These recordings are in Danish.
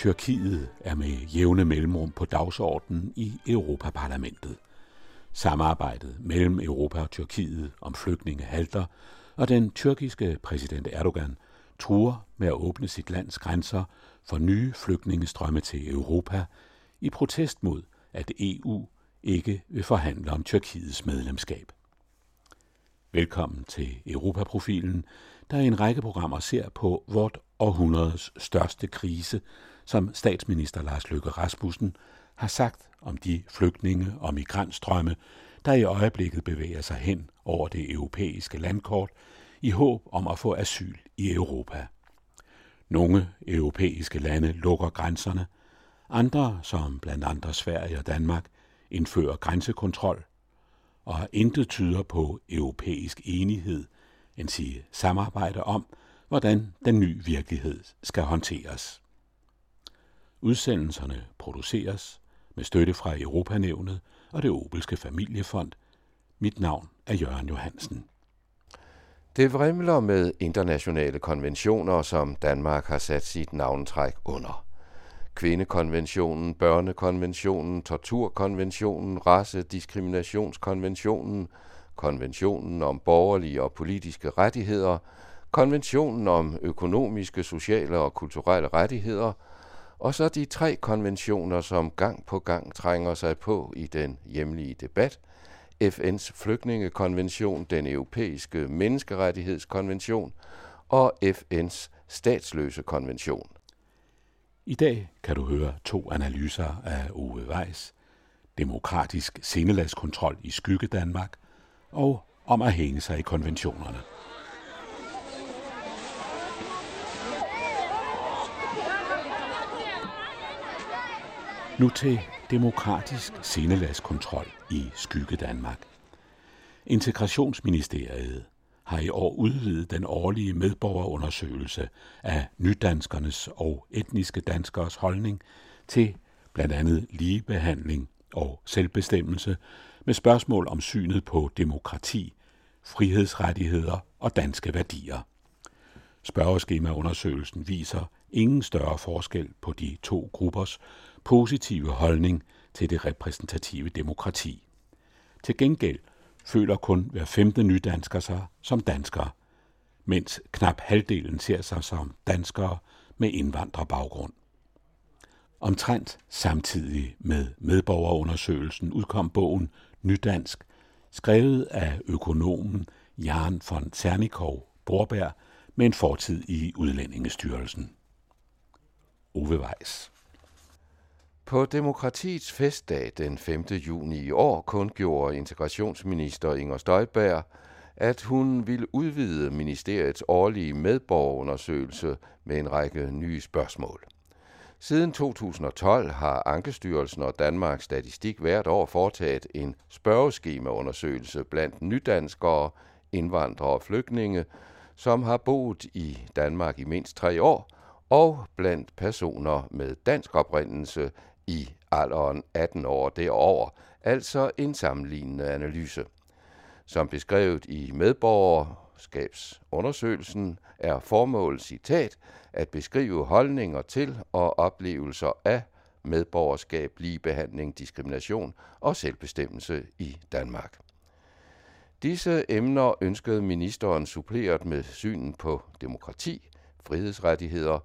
Tyrkiet er med jævne mellemrum på dagsordenen i Europaparlamentet. Samarbejdet mellem Europa og Tyrkiet om flygtninge halter, og den tyrkiske præsident Erdogan truer med at åbne sit lands grænser for nye flygtningestrømme til Europa i protest mod, at EU ikke vil forhandle om Tyrkiets medlemskab. Velkommen til Europaprofilen, der i en række programmer ser på vort århundredes største krise, som statsminister Lars Løkke Rasmussen har sagt om de flygtninge og migrantstrømme, der i øjeblikket bevæger sig hen over det europæiske landkort i håb om at få asyl i Europa. Nogle europæiske lande lukker grænserne, andre, som blandt andre Sverige og Danmark, indfører grænsekontrol, og intet tyder på europæisk enighed, end sige samarbejde om, hvordan den nye virkelighed skal håndteres. Udsendelserne produceres med støtte fra Europanævnet og det Obelske Familiefond. Mit navn er Jørgen Johansen. Det vrimler med internationale konventioner, som Danmark har sat sit navntræk under. Kvindekonventionen, børnekonventionen, torturkonventionen, racediskriminationskonventionen, konventionen om borgerlige og politiske rettigheder, konventionen om økonomiske, sociale og kulturelle rettigheder, og så de tre konventioner, som gang på gang trænger sig på i den hjemlige debat – FN's flygtningekonvention, den europæiske menneskerettighedskonvention og FN's statsløse konvention. I dag kan du høre to analyser af Ove Weiss, demokratisk sindelagskontrol i skygge Danmark og om at hænge sig i konventionerne. Nu til demokratisk sindelagskontrol i skygge Danmark. Integrationsministeriet har i år udvidet den årlige medborgerundersøgelse af nydanskernes og etniske danskers holdning til blandt andet ligebehandling og selvbestemmelse med spørgsmål om synet på demokrati, frihedsrettigheder og danske værdier. Spørgeskemaundersøgelsen viser ingen større forskel på de to gruppers positive holdning til det repræsentative demokrati. Til gengæld føler kun hver femte nydansker sig som danskere, mens knap halvdelen ser sig som danskere med indvandrerbaggrund. Omtrent samtidig med medborgerundersøgelsen udkom bogen Nydansk, skrevet af økonomen Jan von Cernikov Borberg med en fortid i Udlændingestyrelsen. Ove Weiss på demokratiets festdag den 5. juni i år kundgjorde integrationsminister Inger Støjberg, at hun ville udvide ministeriets årlige medborgerundersøgelse med en række nye spørgsmål. Siden 2012 har Ankestyrelsen og Danmarks Statistik hvert år foretaget en spørgeskemaundersøgelse blandt nydanskere, indvandrere og flygtninge, som har boet i Danmark i mindst tre år, og blandt personer med dansk oprindelse i alderen 18 år derover, altså en sammenlignende analyse. Som beskrevet i medborgerskabsundersøgelsen er formålet citat at beskrive holdninger til og oplevelser af medborgerskab, ligebehandling, diskrimination og selvbestemmelse i Danmark. Disse emner ønskede ministeren suppleret med synen på demokrati, frihedsrettigheder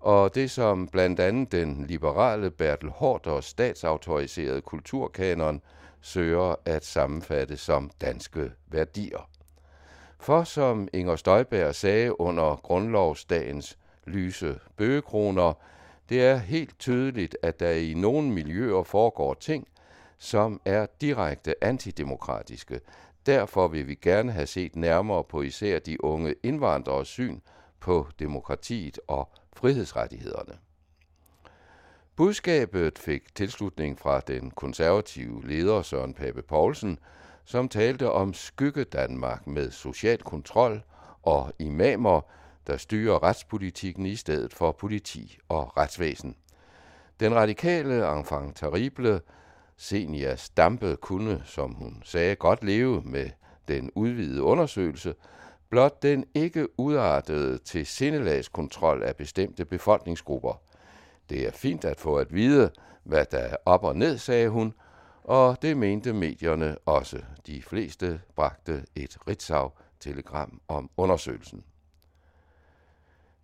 og det som blandt andet den liberale Bertel Hårders statsautoriserede kulturkanon søger at sammenfatte som danske værdier. For som Inger Støjberg sagde under grundlovsdagens lyse bøgekroner, det er helt tydeligt, at der i nogle miljøer foregår ting, som er direkte antidemokratiske. Derfor vil vi gerne have set nærmere på især de unge indvandrere syn på demokratiet og frihedsrettighederne. Budskabet fik tilslutning fra den konservative leder Søren Pape Poulsen, som talte om skygge Danmark med social kontrol og imamer, der styrer retspolitikken i stedet for politi og retsvæsen. Den radikale enfant terrible Senia Stampe kunne, som hun sagde, godt leve med den udvidede undersøgelse, blot den ikke udartede til sindelagskontrol af bestemte befolkningsgrupper. Det er fint at få at vide, hvad der er op og ned, sagde hun, og det mente medierne også. De fleste bragte et Ritzau-telegram om undersøgelsen.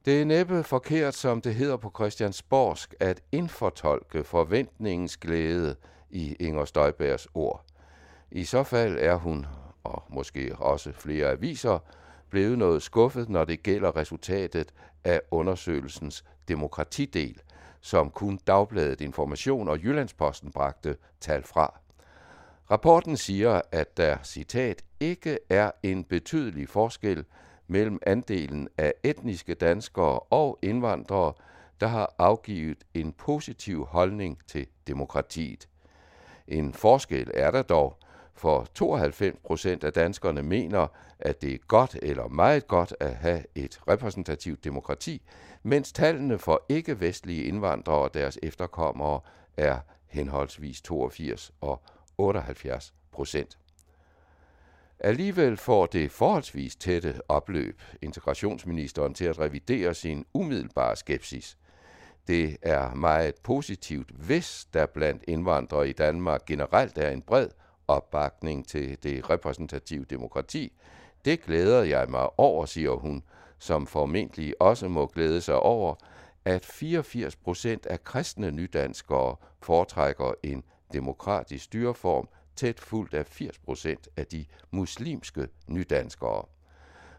Det er næppe forkert, som det hedder på Christiansborgsk, at indfortolke forventningens glæde i Inger Støjbergs ord. I så fald er hun, og måske også flere aviser, blevet noget skuffet, når det gælder resultatet af undersøgelsens demokratidel, som kun Dagbladet Information og Jyllandsposten bragte tal fra. Rapporten siger, at der, citat, ikke er en betydelig forskel mellem andelen af etniske danskere og indvandrere, der har afgivet en positiv holdning til demokratiet. En forskel er der dog, for 92 procent af danskerne mener, at det er godt eller meget godt at have et repræsentativt demokrati, mens tallene for ikke-vestlige indvandrere og deres efterkommere er henholdsvis 82 og 78 procent. Alligevel får det forholdsvis tætte opløb integrationsministeren til at revidere sin umiddelbare skepsis. Det er meget positivt, hvis der blandt indvandrere i Danmark generelt er en bred opbakning til det repræsentative demokrati. Det glæder jeg mig over, siger hun, som formentlig også må glæde sig over, at 84 procent af kristne nydanskere foretrækker en demokratisk styreform, tæt fuldt af 80 procent af de muslimske nydanskere.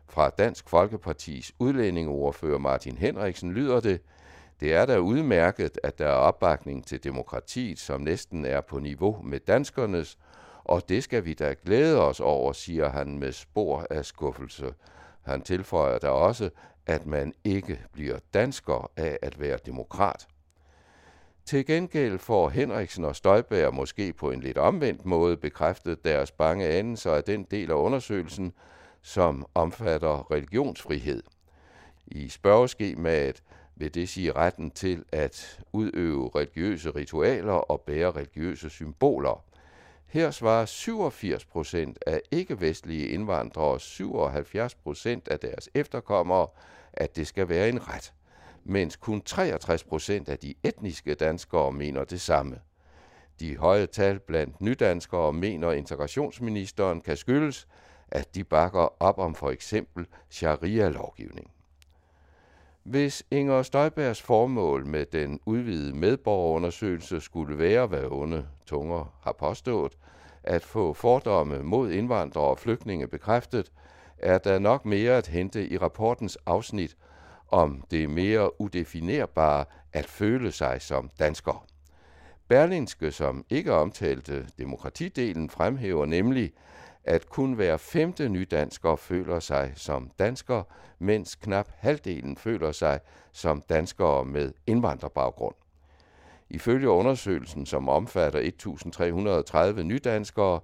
Fra Dansk Folkepartis udlændingeordfører Martin Henriksen lyder det, det er da udmærket, at der er opbakning til demokratiet, som næsten er på niveau med danskernes, og det skal vi da glæde os over, siger han med spor af skuffelse. Han tilføjer da også, at man ikke bliver dansker af at være demokrat. Til gengæld får Henriksen og Støjberg måske på en lidt omvendt måde bekræftet deres bange anelser af den del af undersøgelsen, som omfatter religionsfrihed. I spørgeskemaet vil det sige retten til at udøve religiøse ritualer og bære religiøse symboler. Her svarer 87 procent af ikke-vestlige indvandrere og 77 procent af deres efterkommere, at det skal være en ret, mens kun 63 procent af de etniske danskere mener det samme. De høje tal blandt nydanskere mener integrationsministeren kan skyldes, at de bakker op om for eksempel sharia-lovgivning. Hvis Inger Støjbergs formål med den udvidede medborgerundersøgelse skulle være, hvad onde tunger har påstået, at få fordomme mod indvandrere og flygtninge bekræftet, er der nok mere at hente i rapportens afsnit om det mere udefinerbare at føle sig som dansker. Berlinske, som ikke omtalte demokratidelen, fremhæver nemlig, at kun hver femte nydansker føler sig som dansker, mens knap halvdelen føler sig som danskere med indvandrerbaggrund. Ifølge undersøgelsen, som omfatter 1.330 nydanskere,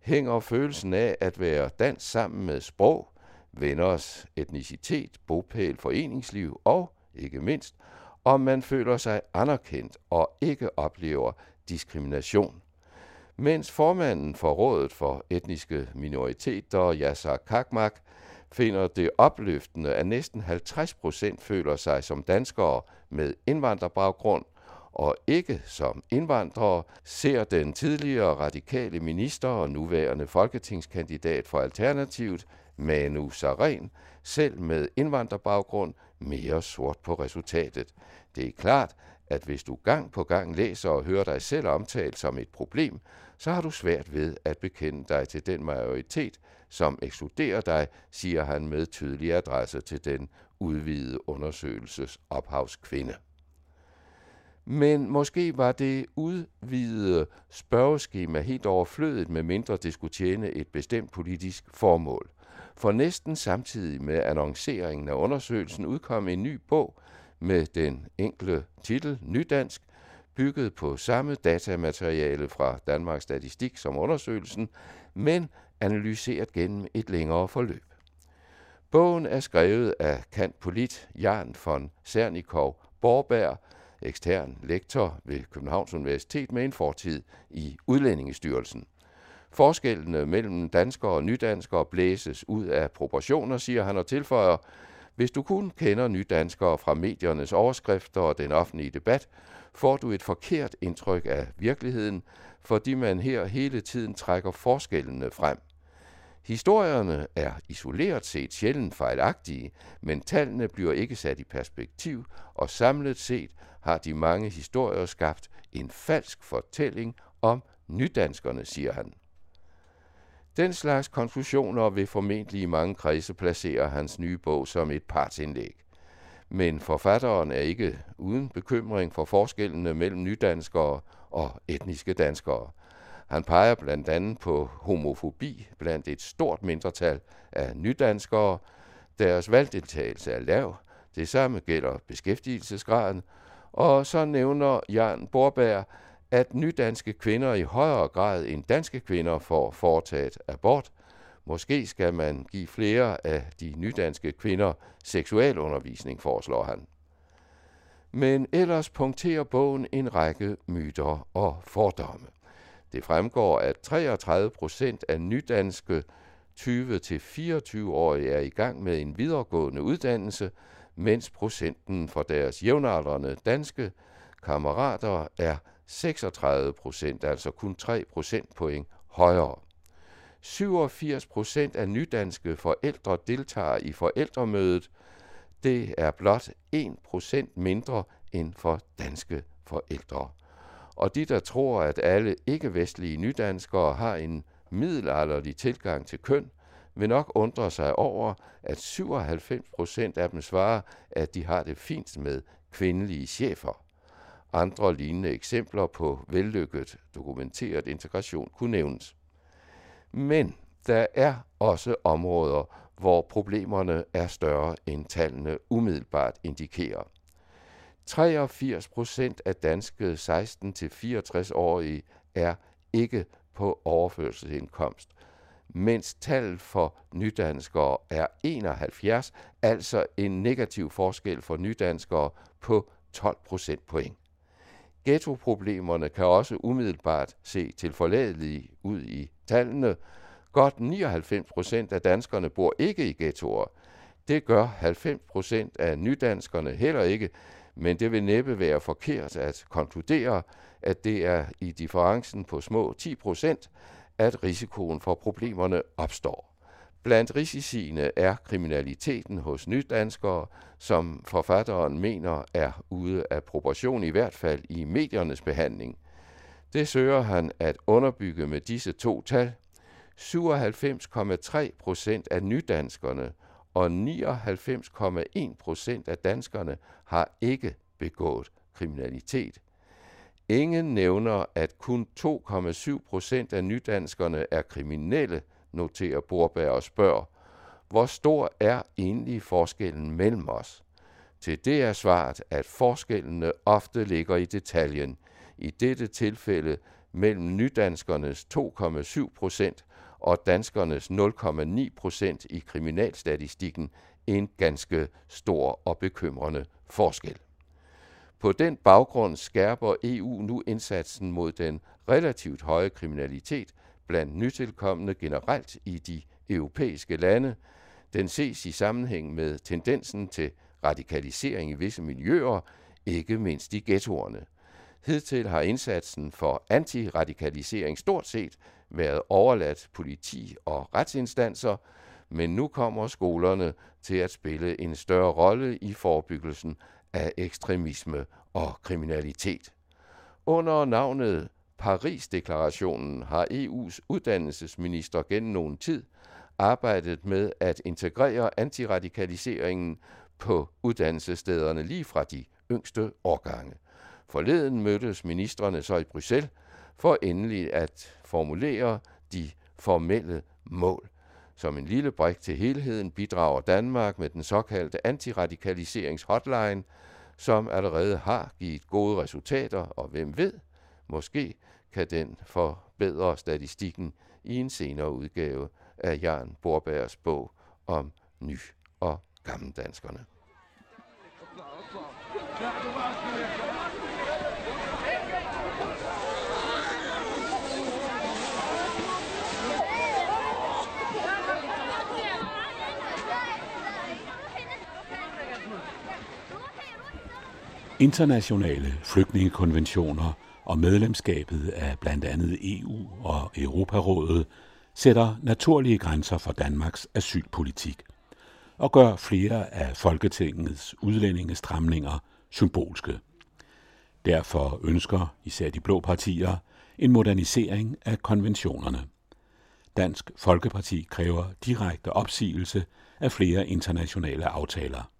hænger følelsen af at være dansk sammen med sprog, venners etnicitet, bopæl, foreningsliv og, ikke mindst, om man føler sig anerkendt og ikke oplever diskrimination. Mens formanden for Rådet for Etniske Minoriteter, Yasser Kakmak, finder det opløftende, at næsten 50 procent føler sig som danskere med indvandrerbaggrund, og ikke som indvandrere, ser den tidligere radikale minister og nuværende folketingskandidat for Alternativet, Manu Saren, selv med indvandrerbaggrund, mere sort på resultatet. Det er klart, at hvis du gang på gang læser og hører dig selv omtalt som et problem, så har du svært ved at bekende dig til den majoritet, som ekskluderer dig, siger han med tydelig adresse til den udvidede undersøgelses ophavskvinde. Men måske var det udvidede spørgeskema helt overflødet, med mindre det skulle tjene et bestemt politisk formål. For næsten samtidig med annonceringen af undersøgelsen udkom en ny bog med den enkle titel Nydansk, bygget på samme datamateriale fra Danmarks Statistik som undersøgelsen, men analyseret gennem et længere forløb. Bogen er skrevet af Kant Polit Jan von Sernikov Borberg, ekstern lektor ved Københavns Universitet med en fortid i Udlændingestyrelsen. Forskellene mellem danskere og nydanskere blæses ud af proportioner, siger han og tilføjer, Hvis du kun kender nydanskere fra mediernes overskrifter og den offentlige debat, får du et forkert indtryk af virkeligheden, fordi man her hele tiden trækker forskellene frem. Historierne er isoleret set sjældent fejlagtige, men tallene bliver ikke sat i perspektiv, og samlet set har de mange historier skabt en falsk fortælling om nydanskerne, siger han. Den slags konklusioner vil formentlig i mange kredse placere hans nye bog som et partsindlæg. Men forfatteren er ikke uden bekymring for forskellene mellem nydanskere og etniske danskere. Han peger blandt andet på homofobi blandt et stort mindretal af nydanskere. Deres valgdeltagelse er lav. Det samme gælder beskæftigelsesgraden. Og så nævner Jan Borberg, at nydanske kvinder i højere grad end danske kvinder får foretaget abort. Måske skal man give flere af de nydanske kvinder seksualundervisning, foreslår han. Men ellers punkterer bogen en række myter og fordomme. Det fremgår, at 33 procent af nydanske 20-24-årige er i gang med en videregående uddannelse, mens procenten for deres jævnaldrende danske kammerater er 36 procent, altså kun 3 procentpoint højere. 87 procent af nydanske forældre deltager i forældremødet. Det er blot 1 procent mindre end for danske forældre. Og de, der tror, at alle ikke-vestlige nydanskere har en middelalderlig tilgang til køn, vil nok undre sig over, at 97 procent af dem svarer, at de har det fint med kvindelige chefer. Andre lignende eksempler på vellykket dokumenteret integration kunne nævnes. Men der er også områder, hvor problemerne er større end tallene umiddelbart indikerer. 83 procent af danske 16-64-årige er ikke på overførselsindkomst, mens tallet for nydanskere er 71, altså en negativ forskel for nydanskere på 12 procentpoint. Ghettoproblemerne kan også umiddelbart se tilforladelige ud i tallene. Godt 99 procent af danskerne bor ikke i ghettoer. Det gør 90 procent af nydanskerne heller ikke, men det vil næppe være forkert at konkludere, at det er i differencen på små 10 procent, at risikoen for problemerne opstår. Blandt risiciene er kriminaliteten hos nydanskere, som forfatteren mener er ude af proportion i hvert fald i mediernes behandling. Det søger han at underbygge med disse to tal. 97,3 procent af nydanskerne og 99,1 procent af danskerne har ikke begået kriminalitet. Ingen nævner, at kun 2,7 procent af nydanskerne er kriminelle, noterer Borberg og spørger, hvor stor er egentlig forskellen mellem os? Til det er svaret, at forskellene ofte ligger i detaljen. I dette tilfælde mellem nydanskernes 2,7 procent og danskernes 0,9 procent i kriminalstatistikken en ganske stor og bekymrende forskel. På den baggrund skærper EU nu indsatsen mod den relativt høje kriminalitet blandt nytilkommende generelt i de europæiske lande. Den ses i sammenhæng med tendensen til radikalisering i visse miljøer, ikke mindst i ghettoerne. Hidtil har indsatsen for antiradikalisering stort set været overladt politi og retsinstanser, men nu kommer skolerne til at spille en større rolle i forebyggelsen af ekstremisme og kriminalitet. Under navnet Paris-deklarationen har EU's uddannelsesminister gennem nogen tid arbejdet med at integrere antiradikaliseringen på uddannelsesstederne lige fra de yngste årgange. Forleden mødtes ministerne så i Bruxelles for endelig at formulere de formelle mål. Som en lille brik til helheden bidrager Danmark med den såkaldte antiradikaliseringshotline, som allerede har givet gode resultater, og hvem ved, måske kan den forbedre statistikken i en senere udgave af Jan Borbergs bog om ny- og gammeldanskerne. Internationale flygtningekonventioner og medlemskabet af blandt andet EU og Europarådet sætter naturlige grænser for Danmarks asylpolitik og gør flere af Folketingets udlændingestramninger symbolske. Derfor ønsker især de blå partier en modernisering af konventionerne. Dansk Folkeparti kræver direkte opsigelse af flere internationale aftaler.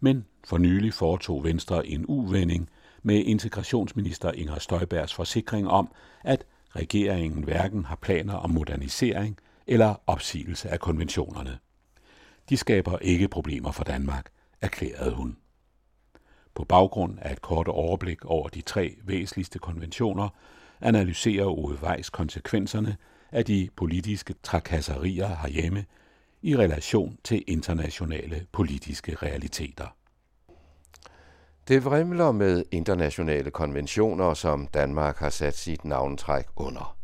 Men for nylig foretog Venstre en uvending med integrationsminister Inger Støjbergs forsikring om, at regeringen hverken har planer om modernisering eller opsigelse af konventionerne. De skaber ikke problemer for Danmark, erklærede hun. På baggrund af et kort overblik over de tre væsentligste konventioner, analyserer Ove Weiss konsekvenserne af de politiske trakasserier herhjemme i relation til internationale politiske realiteter. Det vrimler med internationale konventioner, som Danmark har sat sit navntræk under.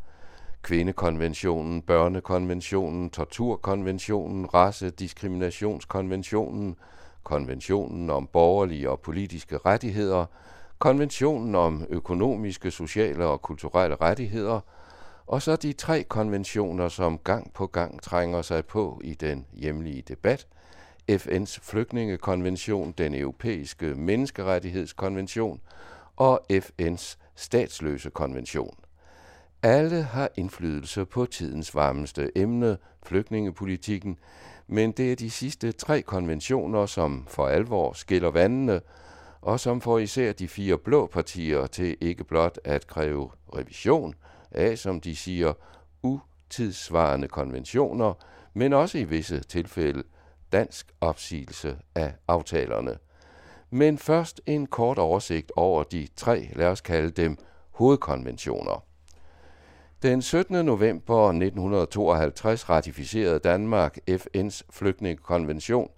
Kvindekonventionen, børnekonventionen, torturkonventionen, racediskriminationskonventionen, konventionen om borgerlige og politiske rettigheder, konventionen om økonomiske, sociale og kulturelle rettigheder, og så de tre konventioner, som gang på gang trænger sig på i den hjemlige debat, FN's flygtningekonvention, den europæiske menneskerettighedskonvention og FN's statsløse konvention. Alle har indflydelse på tidens varmeste emne, flygtningepolitikken, men det er de sidste tre konventioner, som for alvor skiller vandene, og som får især de fire blå partier til ikke blot at kræve revision af, som de siger, utidsvarende konventioner, men også i visse tilfælde dansk opsigelse af aftalerne. Men først en kort oversigt over de tre, lad os kalde dem, hovedkonventioner. Den 17. november 1952 ratificerede Danmark FN's flygtningekonvention,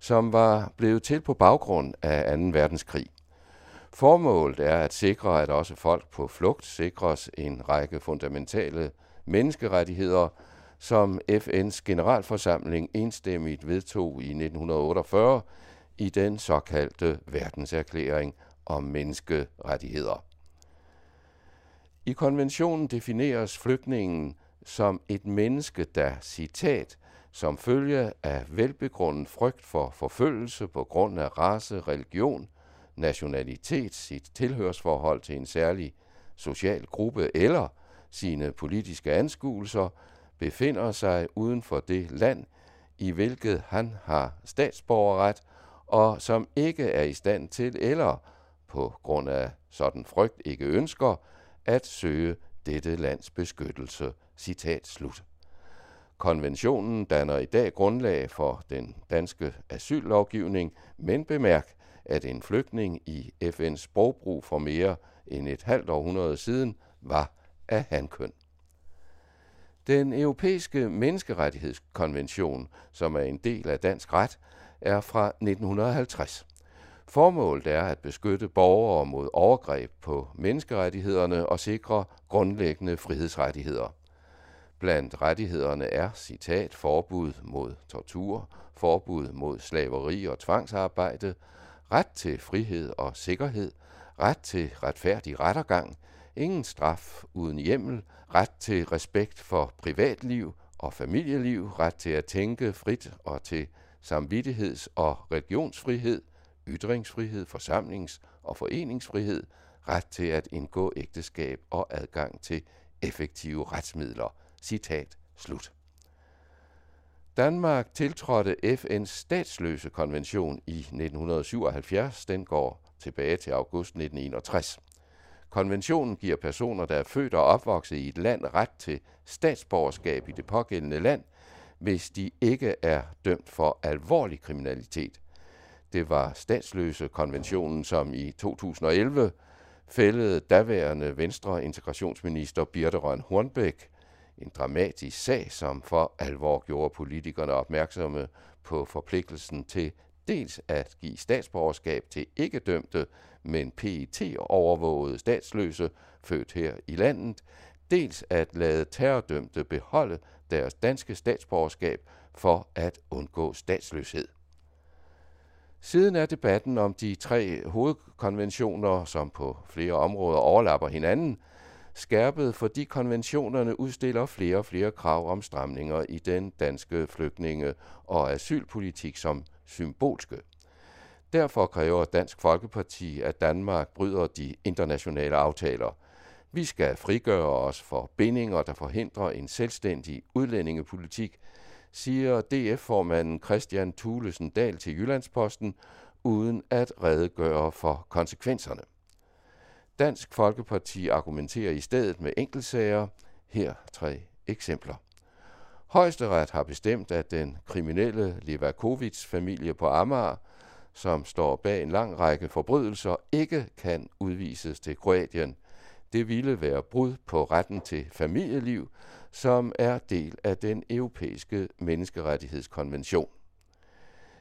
som var blevet til på baggrund af 2. verdenskrig. Formålet er at sikre, at også folk på flugt sikres en række fundamentale menneskerettigheder, som FN's generalforsamling enstemmigt vedtog i 1948 i den såkaldte verdenserklæring om menneskerettigheder. I konventionen defineres flygtningen som et menneske, der, citat, som følge af velbegrundet frygt for forfølgelse på grund af race, religion, nationalitet, sit tilhørsforhold til en særlig social gruppe eller sine politiske anskuelser, befinder sig uden for det land, i hvilket han har statsborgerret, og som ikke er i stand til eller på grund af sådan frygt ikke ønsker at søge dette lands beskyttelse. Citat slut. Konventionen danner i dag grundlag for den danske asyllovgivning, men bemærk, at en flygtning i FN's sprogbrug for mere end et halvt århundrede siden var af hankøn. Den europæiske menneskerettighedskonvention, som er en del af dansk ret, er fra 1950. Formålet er at beskytte borgere mod overgreb på menneskerettighederne og sikre grundlæggende frihedsrettigheder. Blandt rettighederne er, citat, forbud mod tortur, forbud mod slaveri og tvangsarbejde, ret til frihed og sikkerhed, ret til retfærdig rettergang, ingen straf uden hjemmel, ret til respekt for privatliv og familieliv, ret til at tænke frit og til samvittigheds- og religionsfrihed, ytringsfrihed, forsamlings- og foreningsfrihed, ret til at indgå ægteskab og adgang til effektive retsmidler. Citat slut. Danmark tiltrådte FN's statsløse konvention i 1977. Den går tilbage til august 1961. Konventionen giver personer, der er født og opvokset i et land, ret til statsborgerskab i det pågældende land, hvis de ikke er dømt for alvorlig kriminalitet. Det var statsløse konventionen, som i 2011 fældede daværende Venstre integrationsminister Birte Røn Hornbæk en dramatisk sag, som for alvor gjorde politikerne opmærksomme på forpligtelsen til dels at give statsborgerskab til ikke dømte, men PET-overvågede statsløse født her i landet, dels at lade terrordømte beholde deres danske statsborgerskab for at undgå statsløshed. Siden er debatten om de tre hovedkonventioner, som på flere områder overlapper hinanden, skærpet, fordi konventionerne udstiller flere og flere krav om stramninger i den danske flygtninge- og asylpolitik som symbolske. Derfor kræver Dansk Folkeparti, at Danmark bryder de internationale aftaler. Vi skal frigøre os for bindinger, der forhindrer en selvstændig udlændingepolitik, siger DF-formanden Christian Thulesen Dahl til Jyllandsposten, uden at redegøre for konsekvenserne. Dansk Folkeparti argumenterer i stedet med enkeltsager. Her tre eksempler. Højesteret har bestemt, at den kriminelle Levakovic-familie på Amager, som står bag en lang række forbrydelser, ikke kan udvises til Kroatien. Det ville være brud på retten til familieliv, som er del af den europæiske menneskerettighedskonvention.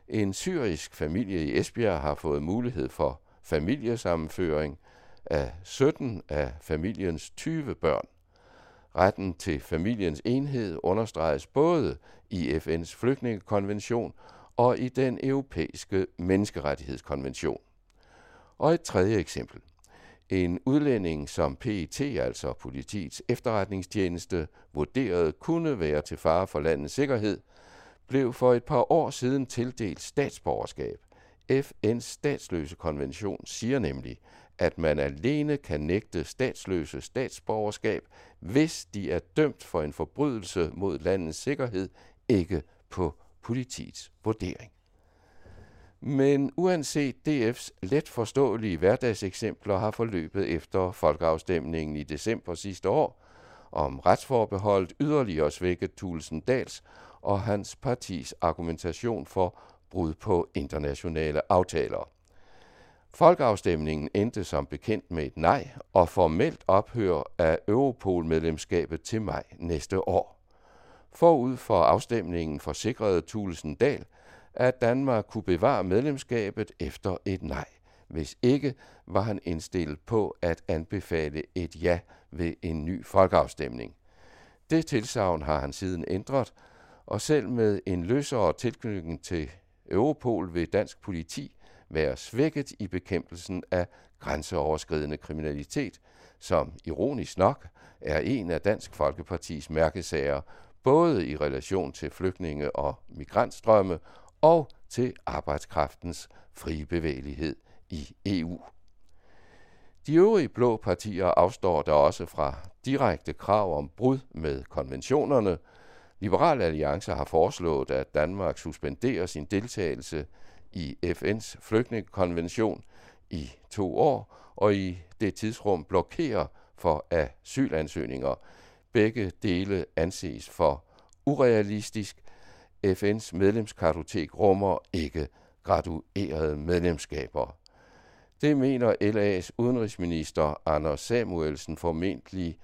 En syrisk familie i Esbjerg har fået mulighed for familiesammenføring af 17 af familiens 20 børn. Retten til familiens enhed understreges både i FN's flygtningekonvention og i den europæiske menneskerettighedskonvention. Og et tredje eksempel. En udlænding, som PET, altså politiets efterretningstjeneste, vurderede kunne være til fare for landets sikkerhed, blev for et par år siden tildelt statsborgerskab. FN's statsløse konvention siger nemlig, at man alene kan nægte statsløse statsborgerskab, hvis de er dømt for en forbrydelse mod landets sikkerhed, ikke på politiets vurdering. Men uanset DF's let forståelige hverdagseksempler har forløbet efter folkeafstemningen i december sidste år om retsforbeholdet yderligere svækket Thulesen Dals og hans partis argumentation for brud på internationale aftaler. Folkeafstemningen endte som bekendt med et nej og formelt ophør af Europol-medlemskabet til maj næste år. Forud for afstemningen forsikrede Thulesen Dahl, at Danmark kunne bevare medlemskabet efter et nej. Hvis ikke, var han indstillet på at anbefale et ja ved en ny folkeafstemning. Det tilsavn har han siden ændret, og selv med en løsere tilknytning til Europol ved dansk politi være svækket i bekæmpelsen af grænseoverskridende kriminalitet, som ironisk nok er en af Dansk Folkepartis mærkesager, både i relation til flygtninge og migrantstrømme og til arbejdskraftens frie bevægelighed i EU. De øvrige blå partier afstår der også fra direkte krav om brud med konventionerne. Liberal Alliance har foreslået, at Danmark suspenderer sin deltagelse i FN's flygtningekonvention i to år, og i det tidsrum blokerer for asylansøgninger. Begge dele anses for urealistisk. FN's medlemskartotek rummer ikke graduerede medlemskaber. Det mener LA's udenrigsminister Anders Samuelsen formentlig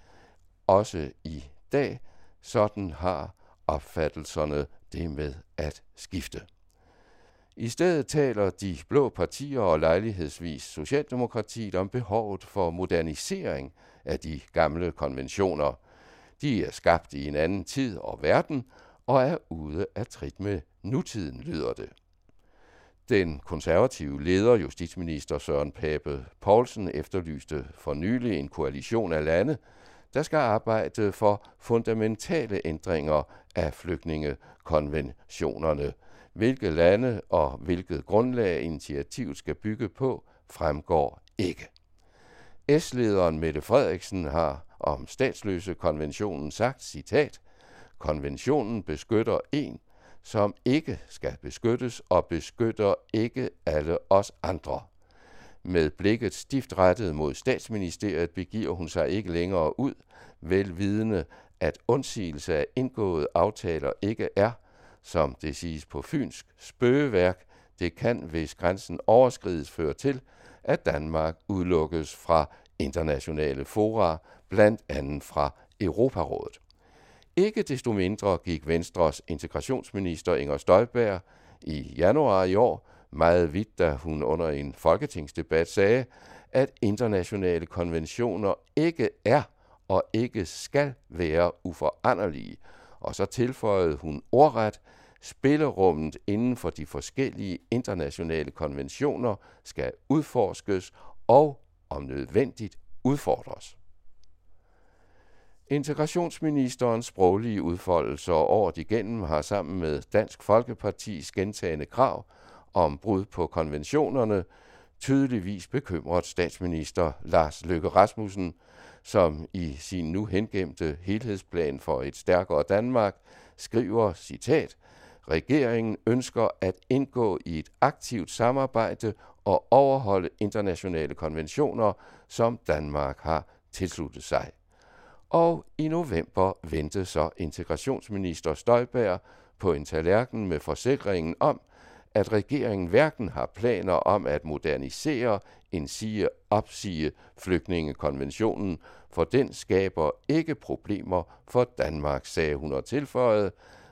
også i dag. Sådan har opfattelserne det med at skifte. I stedet taler de blå partier og lejlighedsvis Socialdemokratiet om behovet for modernisering af de gamle konventioner. De er skabt i en anden tid og verden og er ude af trit med nutiden, lyder det. Den konservative leder, justitsminister Søren Pape Poulsen, efterlyste for nylig en koalition af lande, der skal arbejde for fundamentale ændringer af flygtningekonventionerne – hvilke lande og hvilket grundlag initiativet skal bygge på, fremgår ikke. S-lederen Mette Frederiksen har om statsløse konventionen sagt, citat, konventionen beskytter en, som ikke skal beskyttes og beskytter ikke alle os andre. Med blikket stift rettet mod statsministeriet begiver hun sig ikke længere ud, velvidende, at undsigelse af indgåede aftaler ikke er som det siges på fynsk, spøgeværk, det kan, hvis grænsen overskrides, føre til, at Danmark udelukkes fra internationale fora, blandt andet fra Europarådet. Ikke desto mindre gik Venstres integrationsminister Inger Støjberg i januar i år meget vidt, da hun under en folketingsdebat sagde, at internationale konventioner ikke er og ikke skal være uforanderlige. Og så tilføjede hun ordret, spillerummet inden for de forskellige internationale konventioner skal udforskes og om nødvendigt udfordres. Integrationsministerens sproglige udfoldelser året igennem har sammen med Dansk Folkepartis gentagende krav om brud på konventionerne tydeligvis bekymret statsminister Lars Løkke Rasmussen, som i sin nu hengemte helhedsplan for et stærkere Danmark skriver, citat, Regeringen ønsker at indgå i et aktivt samarbejde og overholde internationale konventioner, som Danmark har tilsluttet sig. Og i november vendte så integrationsminister Støjberg på en tallerken med forsikringen om, at regeringen hverken har planer om at modernisere, en sige opsige flygtningekonventionen, for den skaber ikke problemer for Danmark, sagde hun og tilføjede.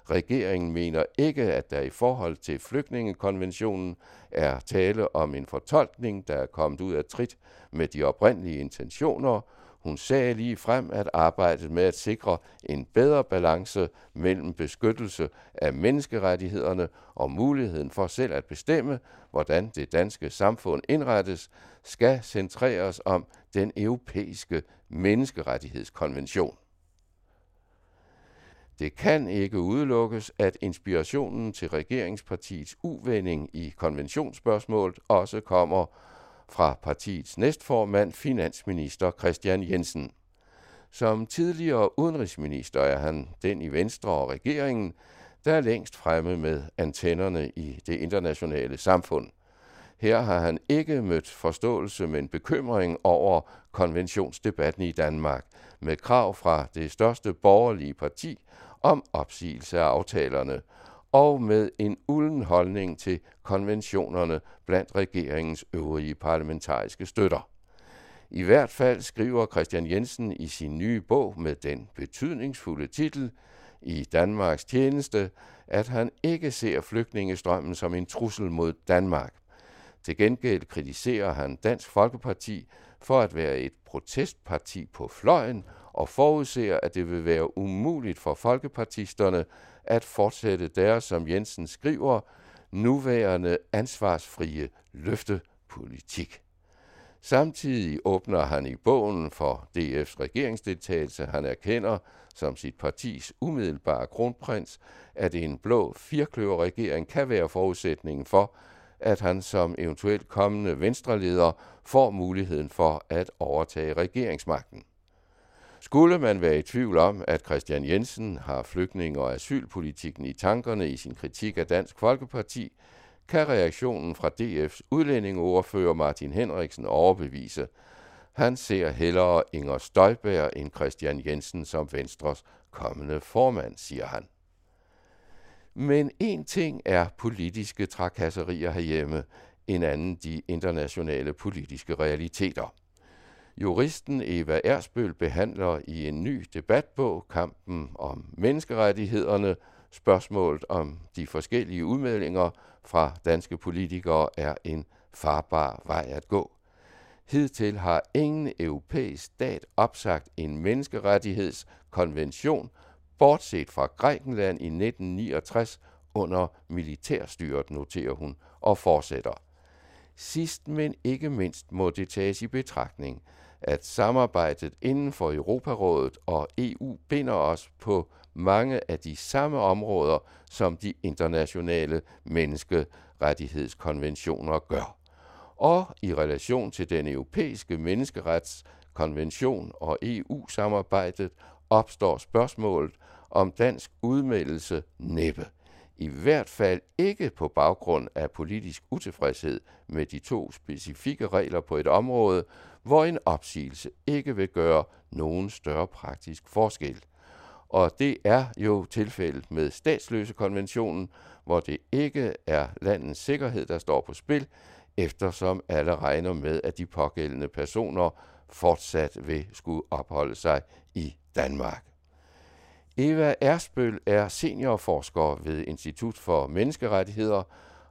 Regeringen mener ikke, at der i forhold til flygtningekonventionen er tale om en fortolkning, der er kommet ud af trit med de oprindelige intentioner, hun sagde lige frem, at arbejdet med at sikre en bedre balance mellem beskyttelse af menneskerettighederne og muligheden for selv at bestemme, hvordan det danske samfund indrettes, skal centreres om den europæiske menneskerettighedskonvention. Det kan ikke udelukkes, at inspirationen til regeringspartiets uvending i konventionsspørgsmålet også kommer fra partiets næstformand, finansminister Christian Jensen. Som tidligere udenrigsminister er han den i Venstre og regeringen, der er længst fremme med antennerne i det internationale samfund. Her har han ikke mødt forståelse, men bekymring over konventionsdebatten i Danmark, med krav fra det største borgerlige parti om opsigelse af aftalerne – og med en ulden holdning til konventionerne blandt regeringens øvrige parlamentariske støtter. I hvert fald skriver Christian Jensen i sin nye bog med den betydningsfulde titel i Danmarks tjeneste, at han ikke ser flygtningestrømmen som en trussel mod Danmark. Til gengæld kritiserer han Dansk Folkeparti for at være et protestparti på fløjen og forudser, at det vil være umuligt for folkepartisterne at fortsætte deres, som Jensen skriver, nuværende ansvarsfrie løftepolitik. Samtidig åbner han i bogen for DF's regeringsdeltagelse, han erkender som sit partis umiddelbare kronprins, at en blå firkløverregering kan være forudsætningen for, at han som eventuelt kommende venstreleder får muligheden for at overtage regeringsmagten. Skulle man være i tvivl om, at Christian Jensen har flygtninge- og asylpolitikken i tankerne i sin kritik af Dansk Folkeparti, kan reaktionen fra DF's udlændingeordfører Martin Henriksen overbevise. Han ser hellere Inger Støjberg end Christian Jensen som Venstres kommende formand, siger han. Men en ting er politiske trakasserier herhjemme, en anden de internationale politiske realiteter. Juristen Eva Ersbøl behandler i en ny debatbog kampen om menneskerettighederne. Spørgsmålet om de forskellige udmeldinger fra danske politikere er en farbar vej at gå. Hidtil har ingen europæisk stat opsagt en menneskerettighedskonvention, bortset fra Grækenland i 1969 under militærstyret, noterer hun og fortsætter. Sidst men ikke mindst må det tages i betragtning, at samarbejdet inden for Europarådet og EU binder os på mange af de samme områder, som de internationale menneskerettighedskonventioner gør. Og i relation til den europæiske menneskeretskonvention og EU-samarbejdet opstår spørgsmålet om dansk udmeldelse næppe. I hvert fald ikke på baggrund af politisk utilfredshed med de to specifikke regler på et område, hvor en opsigelse ikke vil gøre nogen større praktisk forskel. Og det er jo tilfældet med statsløsekonventionen, hvor det ikke er landets sikkerhed, der står på spil, eftersom alle regner med, at de pågældende personer fortsat vil skulle opholde sig i Danmark. Eva Ersbøl er seniorforsker ved Institut for Menneskerettigheder,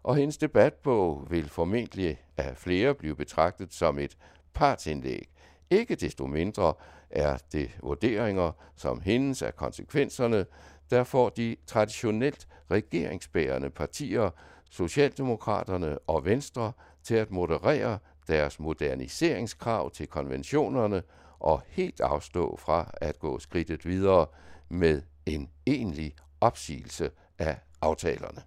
og hendes debatbog vil formentlig af flere blive betragtet som et partsindlæg. Ikke desto mindre er det vurderinger som hendes af konsekvenserne, der får de traditionelt regeringsbærende partier, Socialdemokraterne og Venstre, til at moderere deres moderniseringskrav til konventionerne og helt afstå fra at gå skridtet videre med en egentlig opsigelse af aftalerne.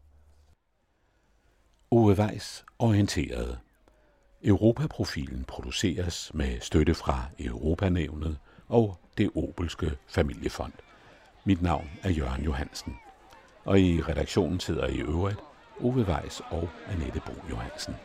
Ove Weiss orienterede. Europaprofilen produceres med støtte fra Europanævnet og det Obelske Familiefond. Mit navn er Jørgen Johansen. Og i redaktionen sidder i øvrigt Ove Weiss og Annette Bo Johansen.